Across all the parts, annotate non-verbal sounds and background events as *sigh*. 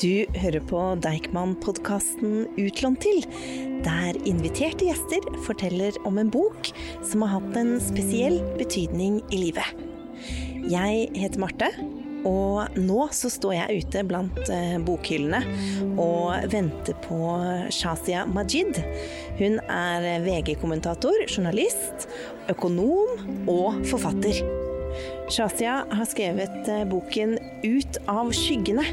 Du hører på Deichman-podkasten Utlånt til, der inviterte gjester forteller om en bok som har hatt en spesiell betydning i livet. Jeg heter Marte, og nå så står jeg ute blant eh, bokhyllene og venter på Shazia Majid. Hun er VG-kommentator, journalist, økonom og forfatter. Shazia har skrevet eh, boken 'Ut av skyggene'.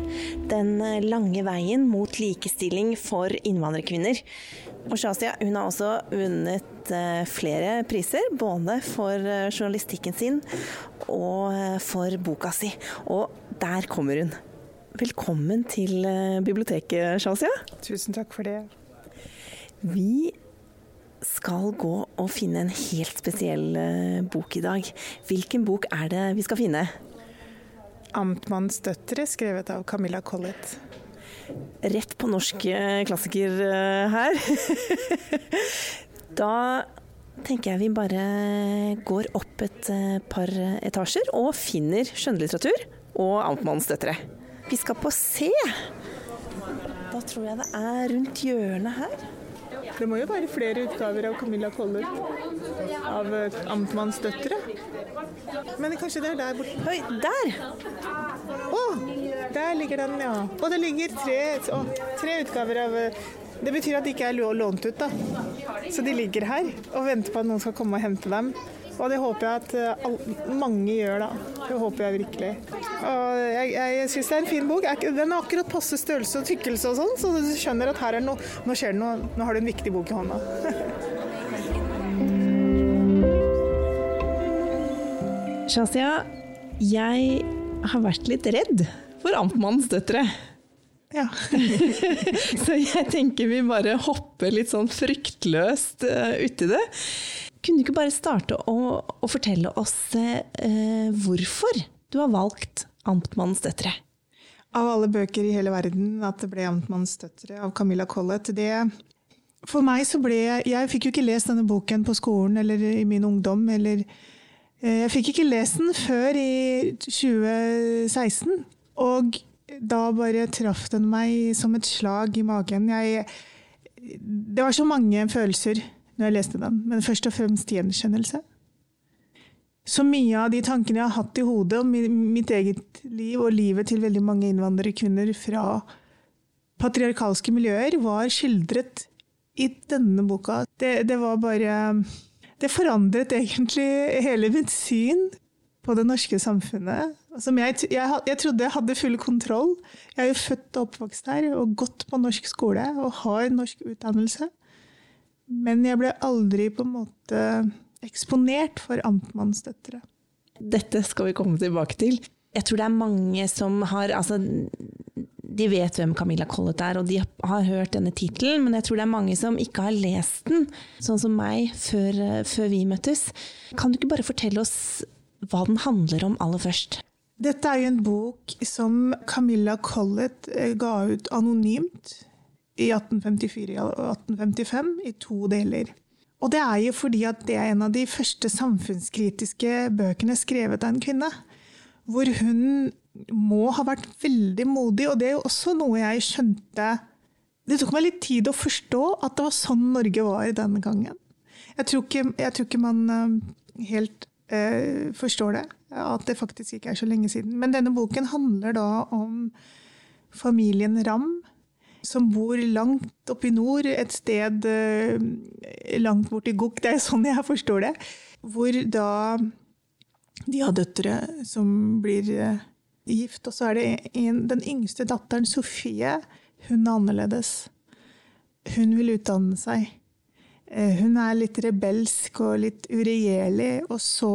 Den eh, lange veien mot likestilling for innvandrerkvinner. Og Shazia hun har også vunnet eh, flere priser, både for journalistikken sin og for boka si. Og der kommer hun. Velkommen til biblioteket, Shazia. Tusen takk for det. Vi skal gå og finne en helt spesiell eh, bok i dag. Hvilken bok er det vi skal finne? 'Amtmannsdøtre', skrevet av Camilla Collett. Rett på norsk eh, klassiker eh, her. *laughs* da tenker jeg vi bare går opp et par etasjer og finner skjønnlitteratur og 'Amtmannsdøtre'. Vi skal på C. Da tror jeg det er rundt hjørnet her. Det må jo være flere utgaver av Camilla Collett. Av uh, Amtmanns døtre. Men kanskje det er der borte. Oi, der! Å, oh, der ligger den, ja. Og det ligger tre, oh, tre utgaver av uh, Det betyr at de ikke er lånt ut, da. Så de ligger her og venter på at noen skal komme og hente dem. Og det håper jeg at uh, mange gjør, da. Det håper jeg virkelig. Og jeg jeg syns det er en fin bok. Den har akkurat passe størrelse og tykkelse og sånn, så du skjønner at her er noe, nå skjer det noe. Nå har du en viktig bok i hånda. *laughs* Shazia, jeg har vært litt redd for Amtmannens døtre. Ja. *laughs* så jeg tenker vi bare hopper litt sånn fryktløst uh, uti det. Kunne du ikke bare starte å, å fortelle oss eh, hvorfor du har valgt 'Amtmannens døtre'? Av alle bøker i hele verden at det ble 'Amtmannens døtre' av Camilla Collett, det For meg så ble Jeg fikk jo ikke lest denne boken på skolen eller i min ungdom. eller eh, Jeg fikk ikke lest den før i 2016. Og da bare traff den meg som et slag i magen. Jeg, det var så mange følelser når jeg leste den, men først og fremst gjenkjennelse. Så mye av de tankene jeg har hatt i hodet om mitt eget liv og livet til veldig mange innvandrerkvinner fra patriarkalske miljøer, var skildret i denne boka. Det, det var bare Det forandret egentlig hele mitt syn på det norske samfunnet. Jeg, jeg, jeg, trodde jeg hadde full kontroll. Jeg er jo født og oppvokst her og gått på norsk skole og har norsk utdannelse. Men jeg ble aldri på en måte eksponert for amtmannsdøtre. Dette skal vi komme tilbake til. Jeg tror det er mange som har altså, De vet hvem Camilla Collett er, og de har hørt denne tittelen, men jeg tror det er mange som ikke har lest den, sånn som meg, før, før vi møttes. Kan du ikke bare fortelle oss hva den handler om aller først? Dette er jo en bok som Camilla Collett eh, ga ut anonymt i 1854 og 1855 i to deler. Og det er jo fordi at det er en av de første samfunnskritiske bøkene skrevet av en kvinne. Hvor hun må ha vært veldig modig, og det er jo også noe jeg skjønte Det tok meg litt tid å forstå at det var sånn Norge var denne gangen. Jeg tror ikke, jeg tror ikke man eh, helt eh, forstår det, at det faktisk ikke er så lenge siden. Men denne boken handler da om familien Ramm, som bor langt oppe i nord, et sted eh, langt borti Gokk. Det er sånn jeg forstår det. Hvor da de har døtre som blir eh, gift, og så er det en, den yngste datteren, Sofie. Hun er annerledes. Hun vil utdanne seg. Eh, hun er litt rebelsk og litt uregjerlig, og så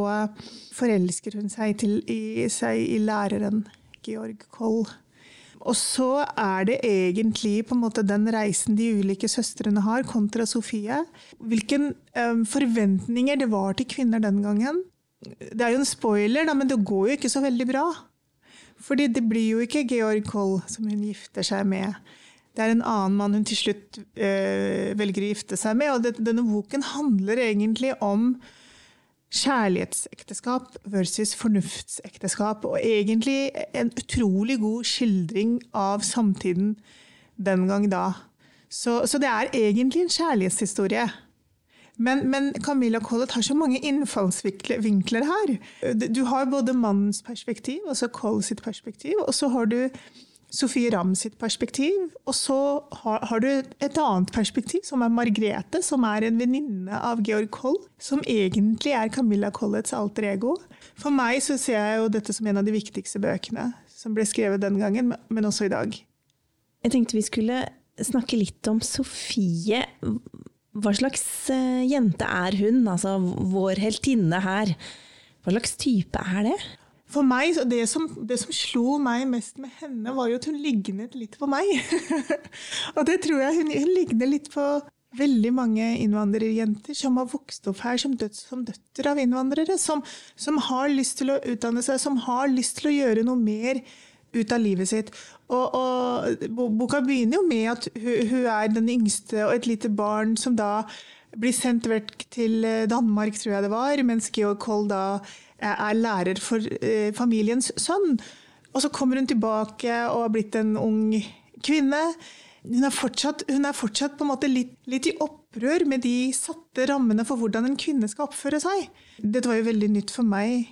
forelsker hun seg, til, i, seg i læreren Georg Koll. Og så er det egentlig på en måte den reisen de ulike søstrene har, kontra Sofie. Hvilke um, forventninger det var til kvinner den gangen. Det er jo en spoiler, da, men det går jo ikke så veldig bra. Fordi det blir jo ikke Georg Koll som hun gifter seg med. Det er en annen mann hun til slutt øh, velger å gifte seg med. Og det, denne boken handler egentlig om kjærlighetsekteskap versus fornuftsekteskap. Og egentlig en utrolig god skildring av samtiden den gang da. Så, så det er egentlig en kjærlighetshistorie. Men, men, Camilla Collett har så mange innfallsvinkler her. Du har både mannens perspektiv, og så Collett sitt perspektiv, og så har du Sofie Ramm sitt perspektiv. Og så har, har, du et annet perspektiv, som er Margrethe, som er en venninne av Georg Koll. Som egentlig er Camilla Collets alter ego. For meg så ser jeg jo dette som en av de viktigste bøkene som ble skrevet den gangen, men også i dag. Jeg tenkte vi skulle snakke litt om Sofie. Hva slags eh, jente er hun, altså vår heltinne her? Hva slags type er det? For meg, det som, det som, slo meg mest med henne, var jo at hun lignet litt på meg. *laughs* og det tror jeg hun, hun ligner litt på veldig mange innvandrerjenter som har vokst opp her som, død, som døtter av innvandrere. Som, som, har lyst til å utdanne seg, som har lyst til å gjøre noe mer ut av livet sitt. Og, og Boka begynner jo med at hun, hun er den yngste og et lite barn som da blir sendt vekk til Danmark, tror jeg det var, mens Georg Koll da er lærer for eh, familiens sønn. Og så kommer hun tilbake og har blitt en ung kvinne. Hun er fortsatt, hun er fortsatt på en måte litt, litt, i opprør med de satte rammene for hvordan en kvinne skal oppføre seg. Dette var jo veldig nytt for meg.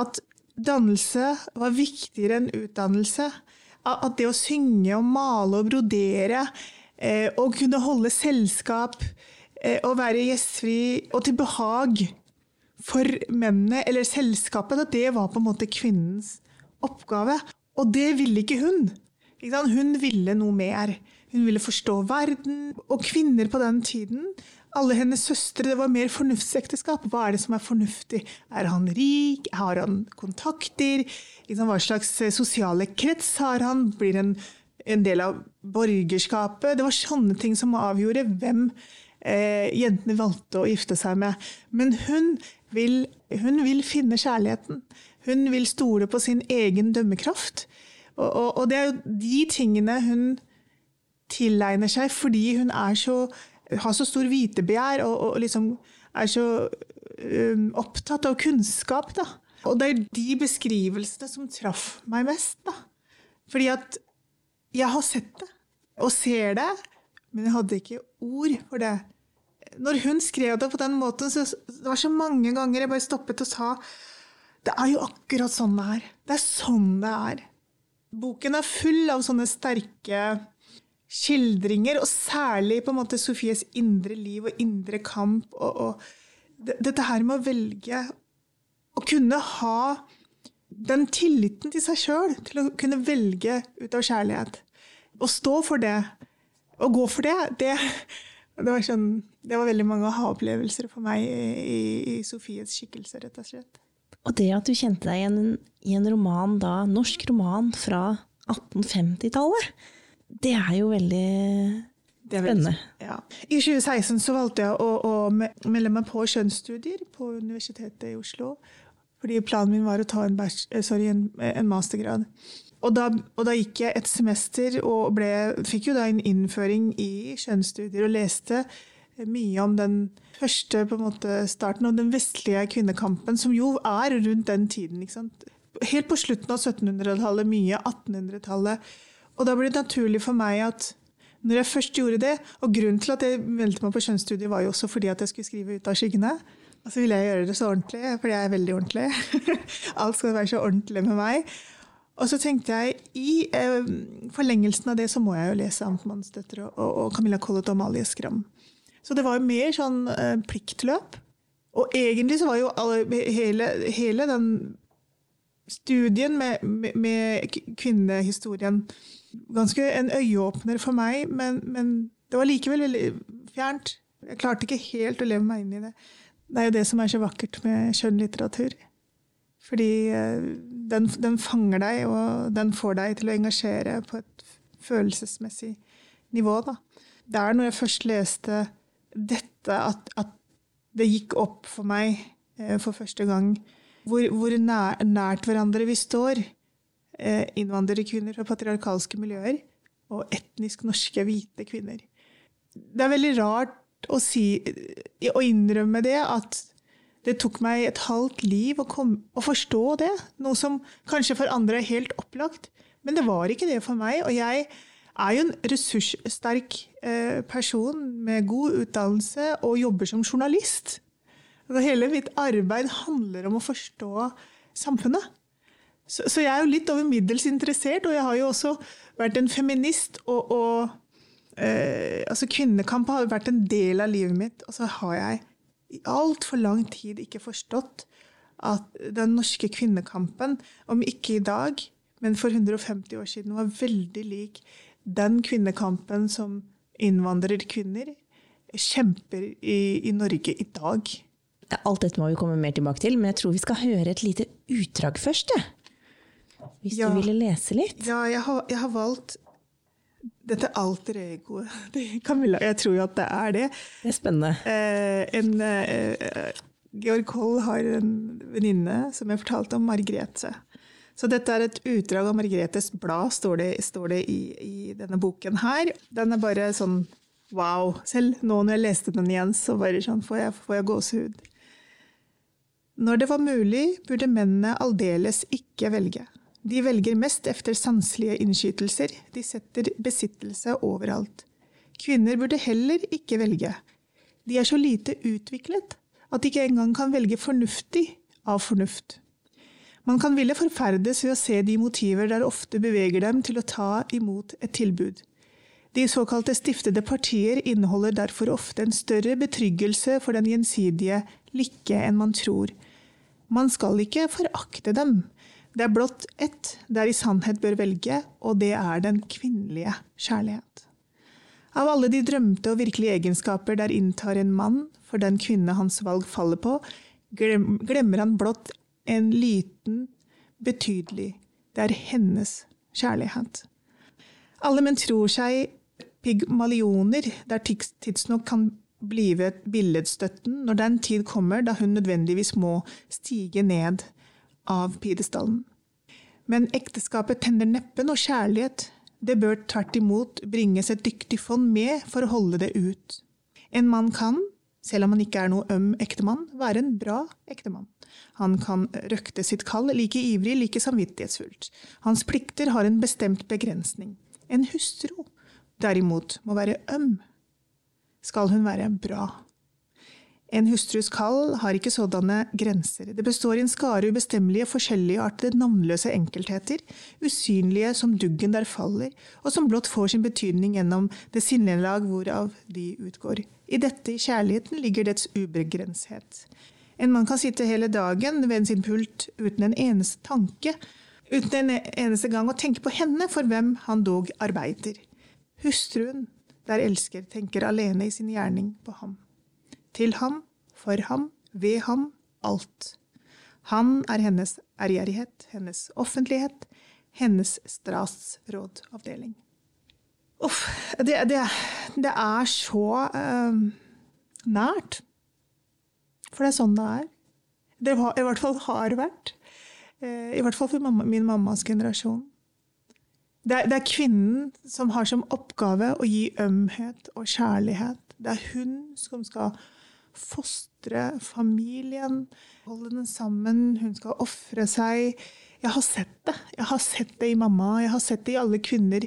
At dannelse var viktigere enn utdannelse. At det å synge og male og brodere, eh, og kunne holde selskap eh, og være gjestfri og til behag for mennene eller selskapet at det var på en måte kvinnens oppgave. Og det ville ikke hun. Hun ville noe mer. Hun ville forstå verden. Og kvinner på den tiden, alle hennes søstre, det var mer fornuftsekteskap. Hva er det som er fornuftig? Er han rik? Har han kontakter? Hva slags sosiale krets har han? Blir han en del av borgerskapet? Det var sånne ting som avgjorde hvem eh, jentene valgte å gifte seg med. Men hun vil, hun vil finne kjærligheten. Hun vil stole på sin egen dømmekraft. Og, og, og, det er jo de tingene hun tilegner seg fordi hun så, har så stor vitebegjær og, og liksom er så um, opptatt av kunnskap. Da. Og det er de beskrivelsene som traff meg mest. Da. Fordi at jeg har sett det, og ser det, men jeg hadde ikke ord for det når hun skrev det på den måten, så det var så mange ganger jeg bare stoppet og sa Det er jo akkurat sånn det er. Det er sånn det er. Boken er full av sånne sterke skildringer, og særlig på en måte Sofies indre liv og indre kamp. Og, og dette her med å velge å kunne ha den tilliten til seg sjøl, til å kunne velge ut av kjærlighet. Å stå for det, å gå for det, det det var, sånn, det var veldig mange aha-opplevelser for meg i, i, Sofies skikkelse, rett og slett. Og det at du kjente deg igjen i en roman da, norsk roman fra 1850-tallet, det er jo veldig spennende. Ja. I 2016 så valgte jeg å, å melde meg på kjønnsstudier på Universitetet i Oslo. Fordi planen min var å ta en, eh, sorry, en, en mastergrad. Og da, og da, gikk jeg et semester og ble, fikk jo da en innføring i kjønnsstudier og leste mye om den første måte, starten av den vestlige kvinnekampen, som jo er rundt den tiden. Helt på slutten av 1700-tallet, mye 1800-tallet. Og da ble det naturlig for meg at når jeg først gjorde det, og grunnen til at jeg meldte meg på kjønnsstudiet, var jo også fordi at jeg skulle skrive ut av skyggene. Og så ville jeg gjøre det så ordentlig, fordi jeg er veldig ordentlig. *laughs* Alt skal være så ordentlig med meg. Og så tenkte jeg i eh, forlengelsen av det så må jeg jo lese Amtmannsdøtre og, og Camilla Collett og Amalie Skram. Så det var jo mer sånn eh, pliktløp. Og egentlig så var jo alle, hele, hele, den studien med, med, med, kvinnehistorien ganske en øyeåpner for meg, men, men det var likevel veldig fjernt. Jeg klarte ikke helt å leve meg inn i det. Det er jo det som er så vakkert med kjønnlitteratur. Fordi eh, den, den, fanger deg, og den får deg til å engasjere på et følelsesmessig nivå. Da. Det er når jeg først leste dette, at, at det gikk opp for meg eh, for første gang hvor, hvor nær, nært hverandre vi står, eh, innvandrerkvinner fra patriarkalske miljøer og etnisk norske hvite kvinner. Det er veldig rart å, si, å innrømme det, at Det tok meg et halvt liv å, kom, å forstå det. Noe som kanskje for andre er helt opplagt. Men det var ikke det for meg. Og jeg er jo en ressurssterk eh, person med god utdannelse og jobber som journalist. Altså, hele mitt arbeid handler om å forstå samfunnet. Så, jeg er jo litt over middels interessert, og jeg har jo også vært en feminist. Og, og eh, altså kvinnekamp har vært en del av livet mitt. Og så har jeg i altfor lang tid ikke forstått at den norske kvinnekampen, om ikke i dag, men for 150 år siden, var veldig lik den kvinnekampen som innvandrerkvinner kjemper i, i Norge i dag. Alt dette må vi komme mer tilbake til, men jeg tror vi skal høre et lite utdrag først. Hvis ja. du ville lese litt? Ja, jeg har, jeg har valgt dette alter egoet *laughs* Camilla. Jeg tror jo at det er det. Det er spennende. Eh, en, eh, Georg Koll har en venninne som jeg fortalte om, Margrethe. Så dette er et utdrag av Margrethes blad, står det, står det i, i, denne boken her. Den er bare sånn wow. Selv nå når jeg leste den igjen, så bare sånn får jeg, får jeg gåsehud. Når det var mulig, burde mennene aldeles ikke velge. De velger mest efter sanselige innskytelser, de setter besittelse overalt. Kvinner burde heller ikke velge. De er så lite utviklet at de ikke engang kan velge fornuftig av fornuft. Man kan ville forferdes ved å se de motiver der ofte beveger dem til å ta imot et tilbud. De såkalte stiftede partier inneholder derfor ofte en større betryggelse for den gjensidige lykke enn man tror, man skal ikke forakte dem. Det er blott ett der i sannhet bør velge, og det er den kvinnelige kjærlighet. Av alle de drømte og virkelige egenskaper der inntar en mann for den kvinne hans valg faller på, glemmer han blott en liten, betydelig. Det er hennes kjærlighet. Alle menn tror seg pygmalioner, der tidsnok kan blive billedstøtten når den tid kommer da hun nødvendigvis må stige ned av pidestallen. Men ekteskapet tenner neppe noe kjærlighet, det bør tvert imot bringes et dyktig fond med for å holde det ut. En mann kan, selv om han ikke er noe øm ektemann, være en bra ektemann. Han kan røkte sitt kall like ivrig, like samvittighetsfullt. Hans plikter har en bestemt begrensning. En hustru, derimot, må være øm skal hun være bra. En hustrus kall har ikke sådanne grenser. Det består i en skare ubestemmelige, forskjelligartede, navnløse enkeltheter, usynlige som duggen der faller, og som blott får sin betydning gjennom det sinnelag hvorav de utgår. I dette, i kjærligheten, ligger dets ubegrenshet. En mann kan sitte hele dagen ved sin pult uten en eneste tanke, uten en eneste gang å tenke på henne, for hvem han dog arbeider. Hustruen, der elsker tenker alene i sin gjerning på ham. Til ham, for ham, ved ham, alt. Han er hennes ærgjerrighet, hennes offentlighet, hennes strassrådavdeling. Uff, det, det, det, er så uh, nært. For det er sånn det er. Det har, i hvert fall har vært. Uh, I hvert fall for mamma, min mammas generasjon. Det er, det er, kvinnen som har som oppgave å gi ømhet og kjærlighet. Det er hun som skal fostre familien, holde den sammen. Hun skal ofre seg. Jeg har sett det. Jeg har sett det i mamma. Jeg har sett det i alle kvinner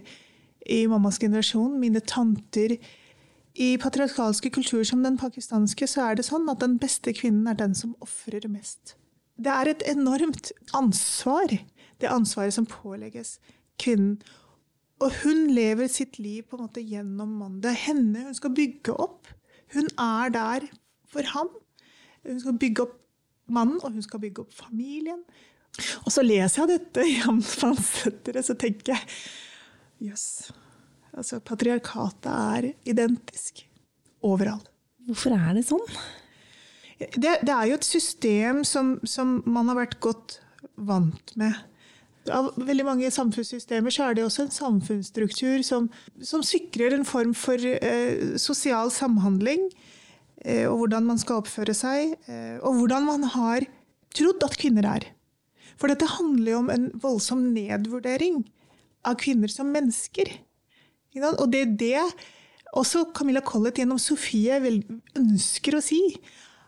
i mammas generasjon. Mine tanter. I patriarkalske kulturer som den pakistanske så er det sånn at den beste kvinnen er den som ofrer mest. Det er et enormt ansvar, det ansvaret som pålegges kvinnen. Og hun lever sitt liv på en måte gjennom mannen. Det er henne hun skal bygge opp. Hun er der for ham. Hun skal bygge opp mannen, og hun skal bygge opp familien. Og så leser jeg dette i Amtsmannssettere, så tenker jeg jøss. Yes. Altså, patriarkatet er identisk overalt. Hvorfor er det sånn? Det, det er jo et system som, som man har vært godt vant med av veldig mange samfunnssystemer så er det også en samfunnsstruktur som, som sikrer en form for eh, sosial samhandling. Eh, og hvordan man skal oppføre seg. Eh, og hvordan man har trodd at kvinner er. For dette handler jo om en voldsom nedvurdering av kvinner som mennesker. Og det er det også Camilla Collett gjennom Sofie ønsker å si.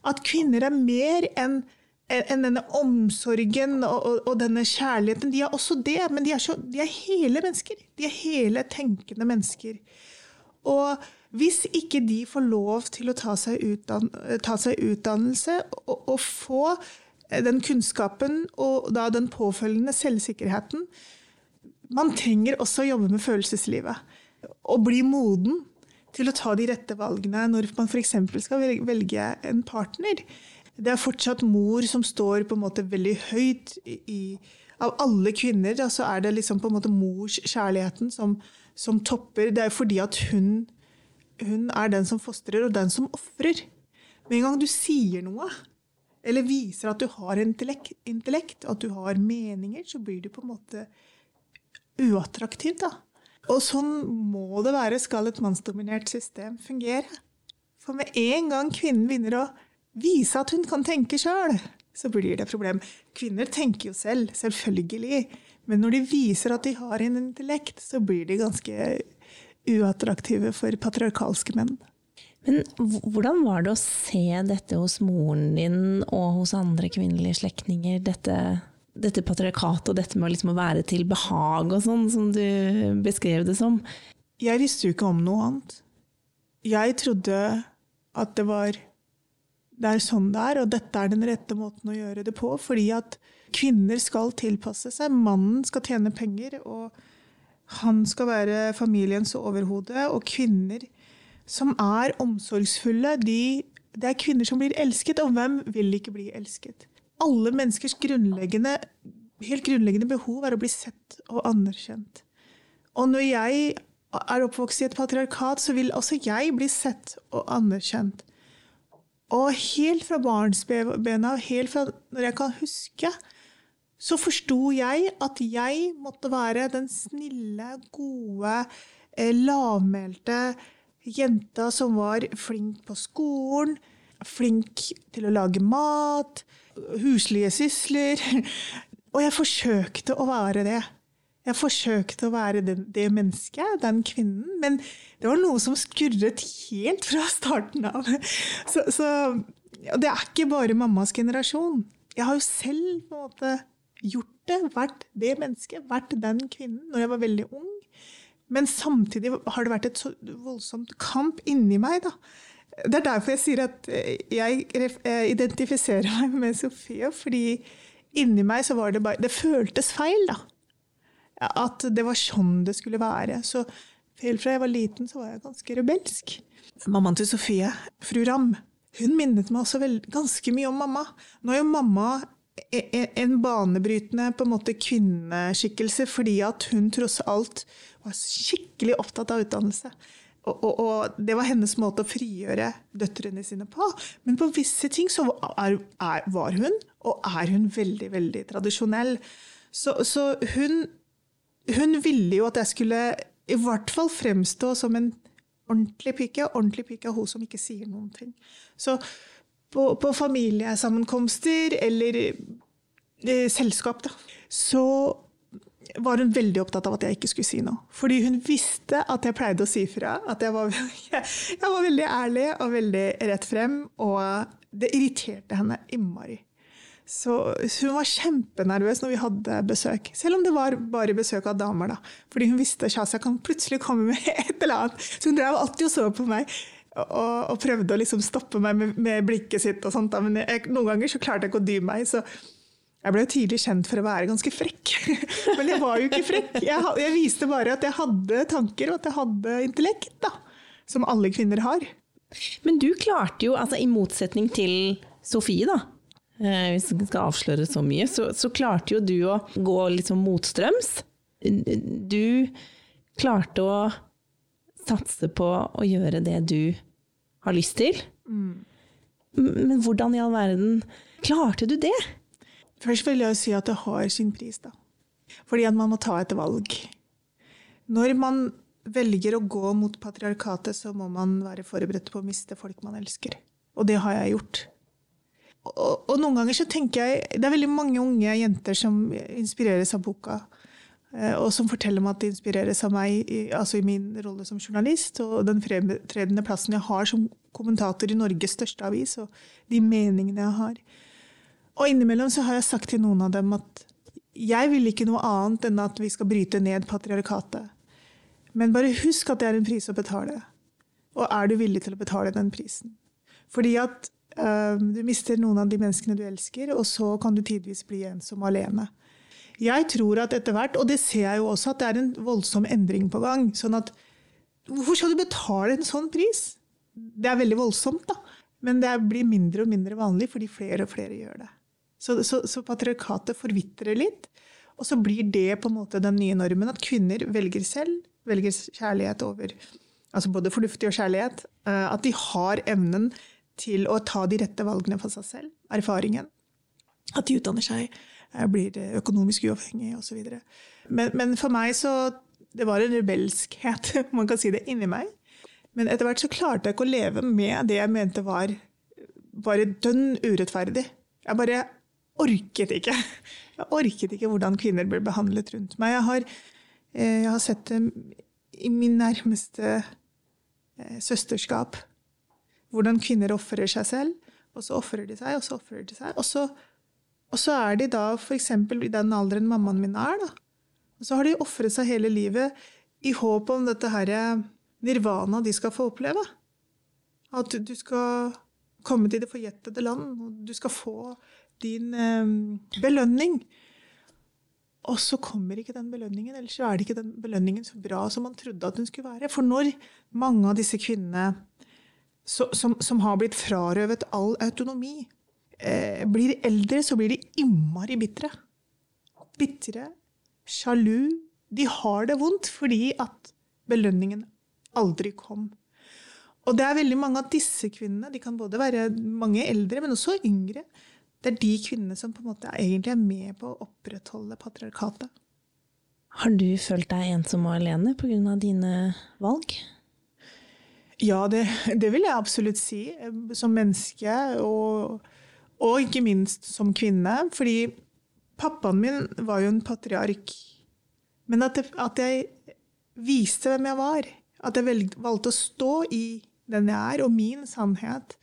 At kvinner er mer enn en denne omsorgen og, og, og, denne kjærligheten. De er også det, men de er, så, de er hele mennesker. De er hele tenkende mennesker. Og hvis ikke de får lov til å ta seg, utdan ta seg utdannelse og, og, få den kunnskapen og da den påfølgende selvsikkerheten Man trenger også å jobbe med følelseslivet. Og bli moden til å ta de rette valgene når man f.eks. skal velge en partner. Det er fortsatt mor som står på en måte veldig høyt i, Av alle kvinner så er det liksom på en måte morskjærligheten som, som topper. Det er fordi at hun, hun er den som fostrer, og den som ofrer. Med en gang du sier noe, eller viser at du har intellekt, intellekt, at du har meninger, så blir du på en måte uattraktiv, da. Og sånn må det være skal et mannsdominert system fungere. For med en gang kvinnen begynner å vise at hun kan tenke sjøl, så blir det et problem. Kvinner tenker jo selv, selvfølgelig. Men når de viser at de har en intellekt, så blir de ganske uattraktive for patriarkalske menn. Men hvordan var det å se dette hos moren din og hos andre kvinnelige slektninger? Dette, dette patriarkatet og dette med liksom å være til behag og sånn, som du beskrev det som? Jeg visste jo ikke om noe annet. Jeg trodde at det var det er sånn det er, og dette er den rette måten å gjøre det på. Fordi at kvinner skal tilpasse seg. Mannen skal tjene penger, og han skal være familiens overhode. Og kvinner som er omsorgsfulle, de, det er kvinner som blir elsket. Og hvem vil ikke bli elsket? Alle menneskers grunnleggende, helt grunnleggende behov er å bli sett og anerkjent. Og når jeg er oppvokst i et patriarkat, så vil også jeg bli sett og anerkjent. Og helt fra barnsbena, helt fra når jeg kan huske, så forsto jeg at jeg måtte være den snille, gode, eh, lavmælte jenta som var flink på skolen, flink til å lage mat, huslige sysler. *laughs* Og jeg forsøkte å være det. Jeg forsøkte å være det, det, mennesket, den kvinnen, men det var noe som skurret helt fra starten av. Så, så det er ikke bare mammas generasjon. Jeg har jo selv på en måte gjort det, vært det mennesket, vært den kvinnen, når jeg var veldig ung. Men samtidig har det vært et så voldsomt kamp inni meg, da. Det er derfor jeg sier at jeg identifiserer meg med Sofie, fordi inni meg så var det bare Det føltes feil, da at det var sånn det skulle være. Så helt fra jeg var liten, så var jeg ganske rebelsk. Mammaen til Sofie, fru Ram, hun minnet meg også vel, ganske mye om mamma. Nå er jo mamma en banebrytende på en måte kvinneskikkelse fordi at hun tross alt var skikkelig opptatt av utdannelse. Og, og, og, det var hennes måte å frigjøre døtrene sine på. Men på visse ting så er, er, var hun, og er hun, veldig, veldig tradisjonell. Så, så hun hun ville jo at jeg skulle i hvert fall fremstå som en ordentlig pike. Ordentlig pike er hun som ikke sier noen ting. Så på, på familiesammenkomster eller eh, selskap, da, så var hun veldig opptatt av at jeg ikke skulle si noe. Fordi hun visste at jeg pleide å si fra. At jeg var, jeg, *laughs* jeg var veldig ærlig og veldig rett frem. Og det irriterte henne innmari. Så hun var kjempenervøs når vi hadde besøk. Selv om det var bare besøk av damer. da. Fordi hun visste at jeg kan plutselig komme med *laughs* et eller annet. Så hun drev alltid og så på meg. Og, og prøvde å liksom stoppe meg med, med, blikket sitt. og sånt. Da. Men jeg, noen ganger så klarte jeg ikke å dy meg. så jeg ble jo tidlig kjent for å være ganske frekk. *laughs* Men jeg var jo ikke frekk. Jeg, jeg, viste bare at jeg hadde tanker, og at jeg hadde intellekt. da, Som alle kvinner har. Men du klarte jo, altså i motsetning til Sofie, da, Eh, hvis vi skal avsløre så mye, så, så, klarte jo du å gå litt sånn motstrøms. Du klarte å satse på å gjøre det du har lyst til. Mm. Men hvordan i all verden klarte du det? Først vil jeg si at det har sin pris, da. Fordi at man må ta et valg. Når man velger å gå mot patriarkatet, så må man være forberedt på å miste folk man elsker. Og det har jeg gjort og, og, noen ganger så tenker jeg Det er veldig mange unge jenter som inspireres av boka. Eh, og som forteller meg at det inspireres av meg altså i min rolle som journalist og den fremtredende plassen jeg har som kommentator i Norges største avis, og de meningene jeg har. Og innimellom så har jeg sagt til noen av dem at jeg vil ikke noe annet enn at vi skal bryte ned patriarkatet. Men bare husk at det er en pris å betale. Og er du villig til å betale den prisen? Fordi at øh, du mister noen av de menneskene du elsker, og så kan du tidvis bli ensom alene. Jeg tror at etter hvert, og det ser jeg jo også, at det er en voldsom endring på gang. sånn at Hvorfor skal du betale en sånn pris? Det er veldig voldsomt, da. Men det blir mindre og mindre vanlig fordi flere og flere gjør det. Så, så, så patriarkatet forvitrer litt. Og så blir det på en måte den nye normen at kvinner velger selv, velger kjærlighet over altså både fornuftig og kjærlighet. Eh, at de har evnen til å ta de rette valgene for seg selv. Erfaringen. At de utdanner seg, blir økonomisk uavhengig osv. Men, men for meg så Det var en rebelskhet, *laughs* man kan si det, inni meg. Men etter hvert så klarte jeg ikke å leve med det jeg mente var bare dønn urettferdig. Jeg bare orket ikke. Jeg orket ikke hvordan kvinner ble behandlet rundt meg. Jeg har, eh, jeg har sett det i min nærmeste Eh, søsterskap. Hvordan kvinner ofrer seg selv, og så ofrer de seg, og så ofrer de seg. Og så, og så er de da f.eks. i den alderen mammaen min er, da. Og så har de ofret seg hele livet i håp om dette her nirvana de skal få oppleve. At du skal komme til det forjettede land, og du skal få din eh, belønning. Og så kommer ikke den belønningen, eller så er det ikke den belønningen så bra som man trodde at den skulle være. For når mange av disse kvinnene så, som, som, har blitt frarøvet all autonomi, eh, blir eldre, så blir de innmari bitre. Bitre, sjalu. De har det vondt fordi at belønningen aldri kom. Og det er veldig mange av disse kvinnene, de kan både være mange eldre, men også yngre, det er de kvinnene som på en måte egentlig er med på å opprettholde patriarkatet. Har du følt deg ensom og alene pga. dine valg? Ja, det, det, vil jeg absolutt si. Som menneske, og, og, ikke minst som kvinne. Fordi pappaen min var jo en patriark. Men at, det, at jeg viste hvem jeg var, at jeg valgte å stå i den jeg er, og min sannhet.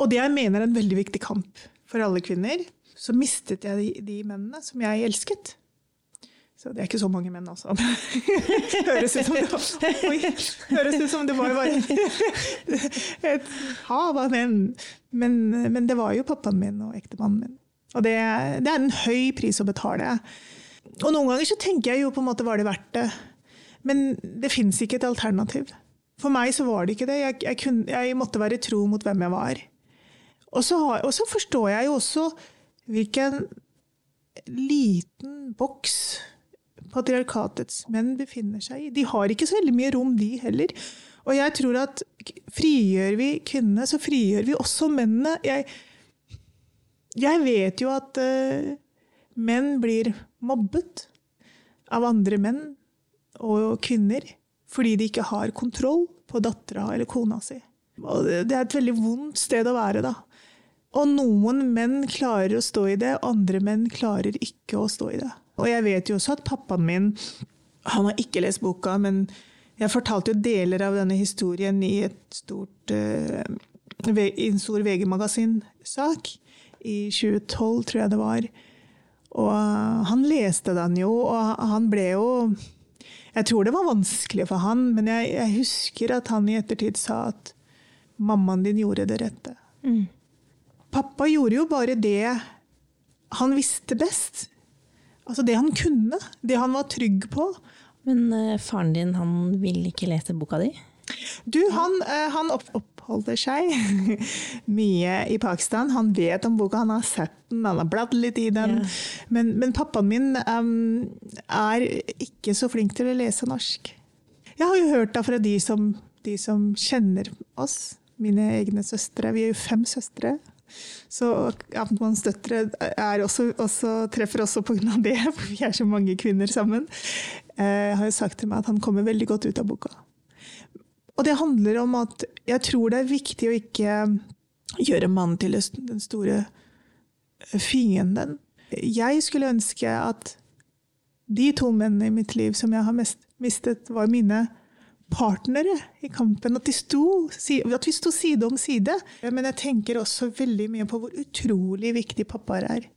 Og det jeg mener er en veldig viktig kamp for alle kvinner, så mistet jeg de, de mennene som jeg elsket. Så det er ikke så mange menn, altså. *laughs* høres, ut som det oi, høres ut som det var bare *laughs* et hav av menn. Men, men, det var jo pappaen min og ektemannen min. Og det, det, er en høy pris å betale. Og noen ganger så tenker jeg jo på en måte var det verdt det. Men det fins ikke et alternativ. For meg så var det ikke det. Jeg, jeg, kunne, jeg måtte være tro mot hvem jeg var. Og så, og så forstår jeg jo også hvilken liten boks patriarkatets menn befinner seg i. De har ikke så veldig mye rom, de heller. Og jeg tror at frigjør vi kvinnene, så frigjør vi også mennene. Jeg, jeg vet jo at uh, menn blir mobbet av andre menn og kvinner fordi de ikke har kontroll på dattera eller kona si. Og det er et veldig vondt sted å være, da. Og noen menn klarer å stå i det, andre menn klarer ikke å stå i det. Og jeg vet jo også at pappaen min Han har ikke lest boka, men jeg fortalte jo deler av denne historien i, stort, uh, i en stor VG-magasin-sak. I 2012, tror jeg det var. Og han leste den jo, og han ble jo Jeg tror det var vanskelig for han, men jeg, jeg husker at han i ettertid sa at mammaen din gjorde det rette. Mm. Pappa gjorde jo bare det han visste best. Altså det han kunne. Det han var trygg på. Men uh, faren din, han vil ikke lese boka di? Du, han, uh, han opp oppholder seg *laughs* mye i Pakistan. Han vet om boka, han har sett den, han har bladd litt i den. Yeah. Men, men, pappaen min um, er ikke så flink til å lese norsk. Jeg har jo hørt da fra de som, de som kjenner oss, mine egne søstre. Vi er jo fem søstre. Så Amtmannens døtre også, også, treffer også pga. det, *laughs* for vi er så mange kvinner sammen. Jeg eh, har jo sagt til meg at han kommer veldig godt ut av boka. Og det handler om at jeg tror det er viktig å ikke gjøre mannen til den store fienden. Jeg skulle ønske at De to mennene i mitt liv som jeg har mistet, var mine partnere i kampen. At, sto, at, vi sto side om side. Men jeg tenker også veldig mye på hvor utrolig viktig pappaer er.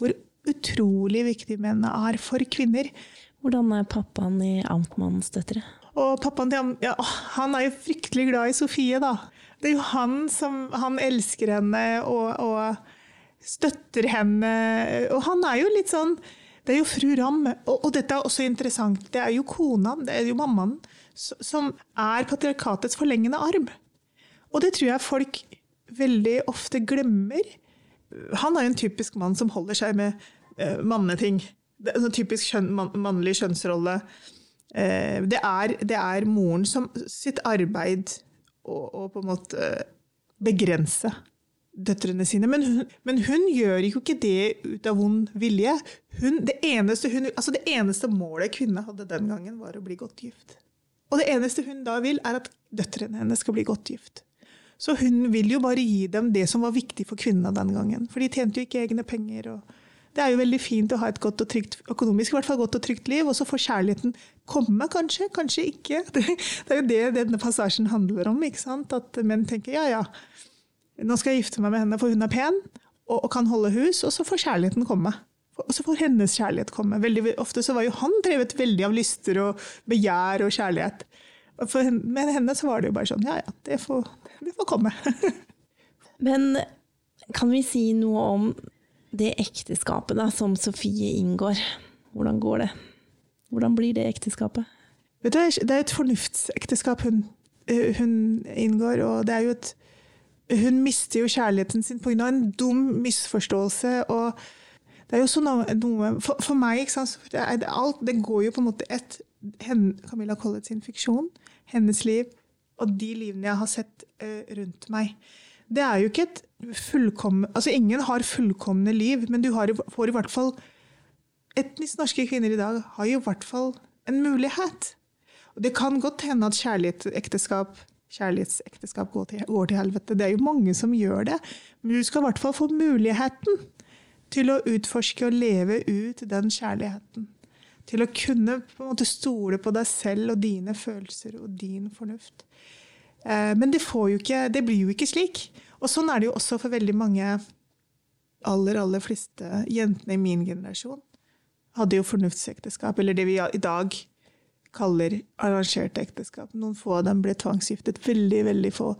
Hvor utrolig viktig mennene er for kvinner. Hvordan er pappaen i Amtmannens døtre? Og pappaen til ja, han er jo fryktelig glad i Sofie, da. Det er jo han som Han elsker henne og, og støtter henne. Og han er jo litt sånn Det er jo fru Ramm, Og, og, dette er også interessant. Det er jo kona, det er jo mammaen, som er patriarkatets forlengende arm. Og det tror jeg folk veldig ofte glemmer. Han er jo en typisk mann som holder seg med uh, manneting. Det er en typisk kjønn, man, mannlig kjønnsrolle. Uh, det, er, det, er, moren som sitt arbeid å, på en måte begrense døtrene sine. Men hun, men hun, gjør jo ikke det ut av vond vilje. Hun, det, eneste hun, altså det eneste målet kvinnen hadde den gangen, var å bli godt gift. Og det eneste hun da vil, er at døtrene hennes skal bli godt gift. Så hun vil jo bare gi dem det som var viktig for kvinnene den gangen. For de tjente jo ikke egne penger. Det er jo veldig fint å ha et godt og trygt, økonomisk i hvert fall godt og trygt liv, og så får kjærligheten komme, kanskje, kanskje ikke. *laughs* Det, det er jo det denne passasjen handler om. ikke sant? At menn tenker ja, ja, nå skal jeg gifte meg med henne, for hun er pen og, og kan holde hus, og så får kjærligheten komme. Og så får hennes kjærlighet komme. Veldig ofte så var jo han drevet veldig av lyster og begjær og kjærlighet. For med henne så var det jo bare sånn ja ja, det får, det får komme. *laughs* Men kan vi si noe om det ekteskapet da, som Sofie inngår? Hvordan går det? Hvordan blir det ekteskapet? Vet du, Det er et fornuftsekteskap hun, eh, hun inngår, og det er jo et Hun mister jo kjærligheten sin pga. en dum misforståelse. og det er jo sånn noe For, for meg, sant, det, er, alt, det går jo på en måte et Camilla Collett sin fiksjon, hennes liv, og de livene jeg har sett uh, rundt meg. Det er jo ikke et fullkomne Altså, ingen har fullkomne liv, men du har, får i hvert fall Etnisk norske kvinner i dag har jo i hvert fall en mulighet. Og det kan godt hende at kjærlighetsekteskap kjærlighetsekteskap går til, går til helvete. Det er jo mange som gjør det. Men du skal i hvert fall få muligheten til å utforske og leve ut den kjærligheten. Til å kunne på en måte stole på deg selv og dine følelser og din fornuft. Eh, men det, ikke, det, blir jo ikke slik. Og sånn er det jo også for veldig mange aller, aller fleste jentene i min generasjon. Hadde jo fornuftsekteskap, eller det vi i dag kaller arrangerte ekteskap. Noen få av dem ble tvangsgiftet. Veldig, veldig få.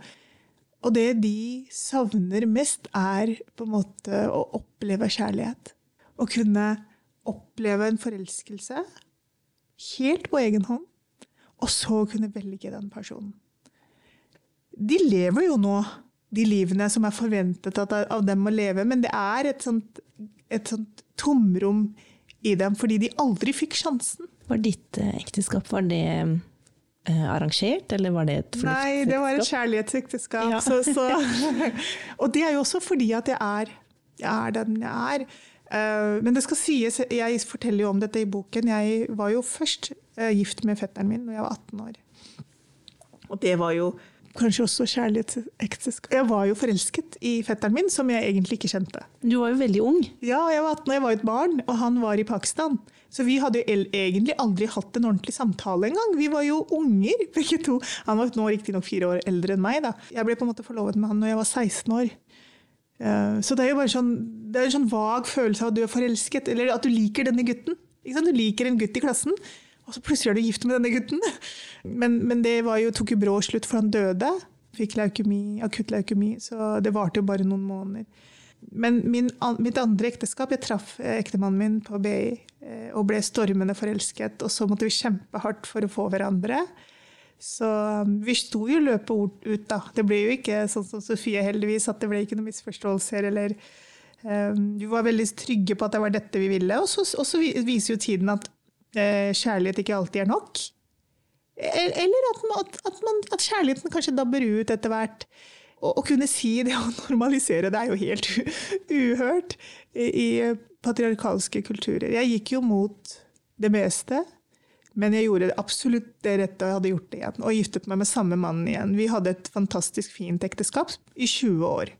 Og det de savner mest, er på en måte å oppleve kjærlighet. Å kunne oppleve en forelskelse helt på egen hånd, og så kunne velge den personen. De lever jo nå de livene som er forventet av dem å leve, men det er et sånt, et sånt tomrom i dem fordi de aldri fikk sjansen. Var ditt eh, ekteskap var det arrangert, eller var det et fornuftsekteskap? Nei, det var et kjærlighetsekteskap. Ja. Så, så, *laughs* og det er jo også fordi at jeg er, jeg er den jeg er. Uh, men det skal sies, jeg forteller jo om dette i boken. Jeg var jo først uh, gift med fetteren min da jeg var 18 år. Og det var jo kanskje også kjærlighetsekteskap. Jeg var jo forelsket i fetteren min, som jeg egentlig ikke kjente. Du var jo veldig ung. Ja, jeg var 18 og jeg var et barn, og han var i Pakistan. Så vi hadde jo egentlig aldri hatt en ordentlig samtale engang. Vi var jo unger, *laughs* begge to. Han var nå riktignok fire år eldre enn meg. da. Jeg ble på en måte forlovet med han når jeg var 16 år. Eh, så det er jo bare sånn, det er en sånn vag følelse av at du er forelsket, eller at du liker denne gutten. Du liker en gutt i klassen, og så plutselig er du gift med denne gutten. *laughs* Men, men det jo, tok jo brå slutt, for han døde. Fikk leukemi, akutt leukemi, så det varte jo bare noen måneder. Men min, mitt andre ekteskap Jeg traff eh, ektemannen min på BI eh, og ble stormende forelsket. Og så måtte vi kjempe hardt for å få hverandre. Så um, vi sto jo løpet ut, da. Det ble jo ikke sånn som Sofie, heldigvis, at det ble ikke noen misforståelser. eller um, Vi var veldig trygge på at det var dette vi ville. Og så, og så viser jo tiden at uh, kjærlighet ikke alltid er nok. Eller at, at, at, man, at kjærligheten kanskje dabber ut etter hvert. Å kunne si det og *laughs* normalisere det er jo helt uhørt i, patriarkalske kulturer. Jeg gikk jo mot det meste, men jeg gjorde absolutt det rette og jeg hadde gjort det igjen. Og giftet meg med samme mann igjen. Vi hadde et fantastisk fint ekteskap i 20 år.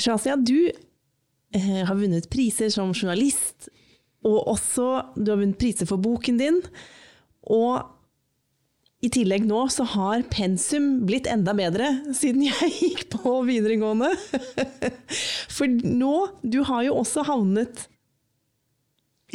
Shazia, du eh, har vunnet priser som journalist, Og også, du har vunnet priser for boken din. Og i tillegg nå så har pensum blitt enda bedre siden jeg *laughs* gikk på videregående. *laughs* For nå, du har jo også havnet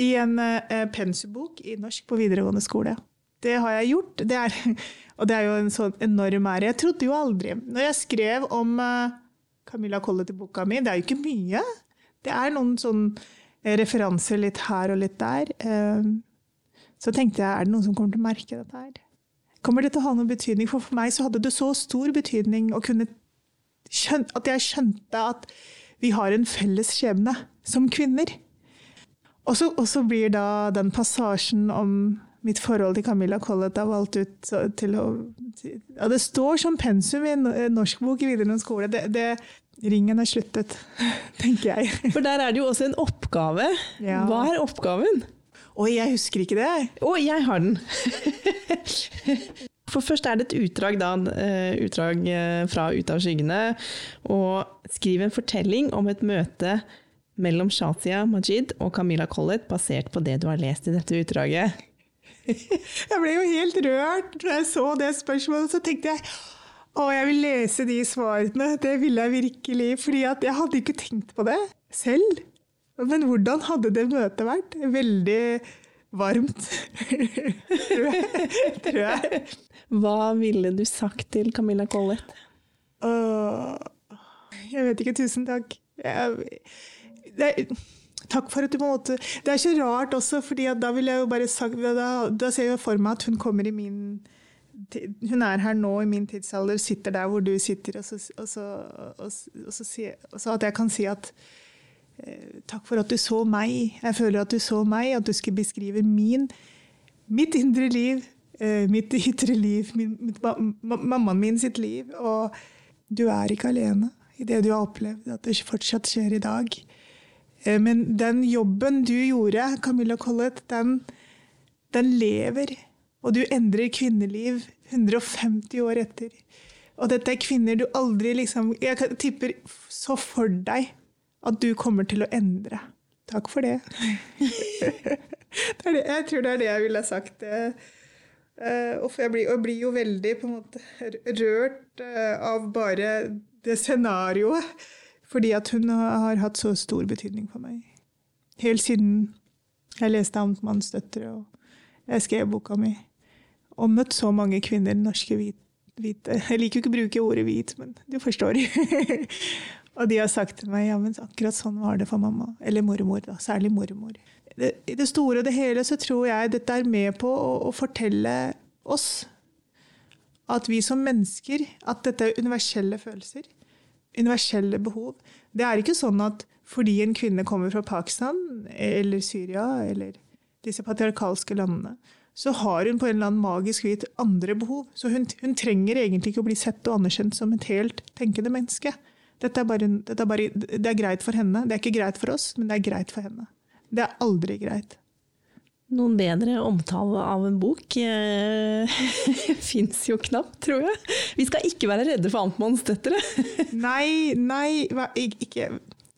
I en eh, pensumbok i norsk på videregående skole. Det har jeg gjort. Det er, *laughs* og det er jo en sånn enorm ære. Jeg trodde jo aldri Når jeg skrev om eh, Camilla Collett i boka mi, det er jo ikke mye. Det er noen sånn referanser litt her og litt der. Eh, så tenkte jeg, er det noen som kommer til å merke dette her? Kommer det til å ha noen betydning? For for meg så hadde det så stor betydning skjønne, at jeg skjønte at vi har en felles skjebne som kvinner. Og så, blir da den passasjen om mitt forhold til Camilla Collett er valgt ut til å ja, Det står som pensum i en norskbok i videregående skole. Det, det, ringen er sluttet, *laughs* tenker jeg. For der er det jo også en oppgave. Ja. Hva er oppgaven? Oi, jeg husker ikke det. Å, jeg har den! *laughs* For først er det et utdrag, da, eh, utdrag eh, fra Ut av skyggene. Og skriv en fortelling om et møte mellom Shazia Majid og Camilla Collett, basert på det du har lest i dette utdraget. *laughs* Jeg ble jo helt rørt da jeg så det spørsmålet. Så tenkte jeg å, jeg vil lese de svarene. Det ville jeg virkelig. fordi jeg hadde ikke tenkt på det selv. Men hvordan hadde det møtet vært? Veldig varmt, tror jeg. Hva ville du sagt til Camilla Collett? Uh, jeg vet ikke. Tusen takk. Jeg, det, takk for at du på en måte Det er så rart også, for da vil jeg jo bare sagt da, da ser jeg for meg at hun kommer i min hun er her nå i min tidsalder, sitter der hvor du sitter, og så, og så, og så, og så at jeg kan si at takk for at du så meg. Jeg føler at du så meg, at du skulle beskrive min, mitt indre liv, eh, mitt ytre liv, min, mitt, mammaen min sitt liv. Og du er ikke alene i det du har opplevd, at det fortsatt skjer i dag. Eh, men den jobben du gjorde, Camilla Collett, den, den lever. Og du endrer kvinneliv 150 år etter. Og dette er kvinner du aldri liksom Jeg tipper så for deg at du kommer til å endre. Takk for det. *laughs* det, det jeg tror det er det jeg ville sagt. Uh, jeg, blir, jeg blir jo veldig måte rørt uh, av bare det scenarioet. Fordi at hun har hatt så stor betydning for meg. Helt siden jeg leste 'Amtmannens døtre' og jeg skrev boka mi. Og møtt så mange kvinner, norske hvite Jeg liker jo ikke å bruke ordet hvit, men du forstår. *laughs* Og de har sagt til meg ja, men akkurat sånn var det for mamma. Eller mormor, da. Særlig mormor. I det store og det hele så tror jeg dette er med på å, å, fortelle oss at vi som mennesker At dette er universelle følelser. Universelle behov. Det er ikke sånn at fordi en kvinne kommer fra Pakistan eller Syria eller disse patriarkalske landene, så har hun på en eller annen magisk hvit andre behov. Så hun, hun trenger egentlig ikke å bli sett og anerkjent som et helt tenkende menneske. Dette er, bare, dette er bare, det er greit for henne. Det er ikke greit for oss, men det er greit for henne. Det er aldri greit. Noen bedre omtale av en bok eh, *laughs* fins jo knapt, tror jeg. Vi skal ikke være redde for Amtmannsdøtre. *laughs* nei, nei, ikke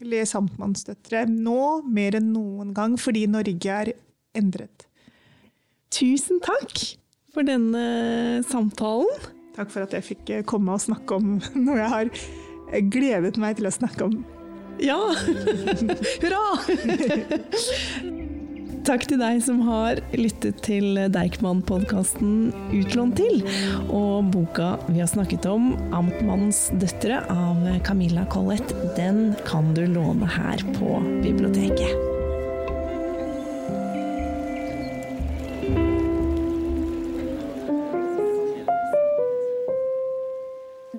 les Amtmannsdøtre nå mer enn noen gang, fordi Norge er endret. Tusen takk for denne samtalen. Takk for at jeg fikk komme og snakke om *laughs* noe jeg har jeg gledet meg til å snakke om. Ja! *laughs* Hurra! Takk til deg som har lyttet til Deichman-podkasten 'Utlånt til. Og boka vi har snakket om, 'Amtmannens døtre' av Camilla Collett, den kan du låne her på biblioteket.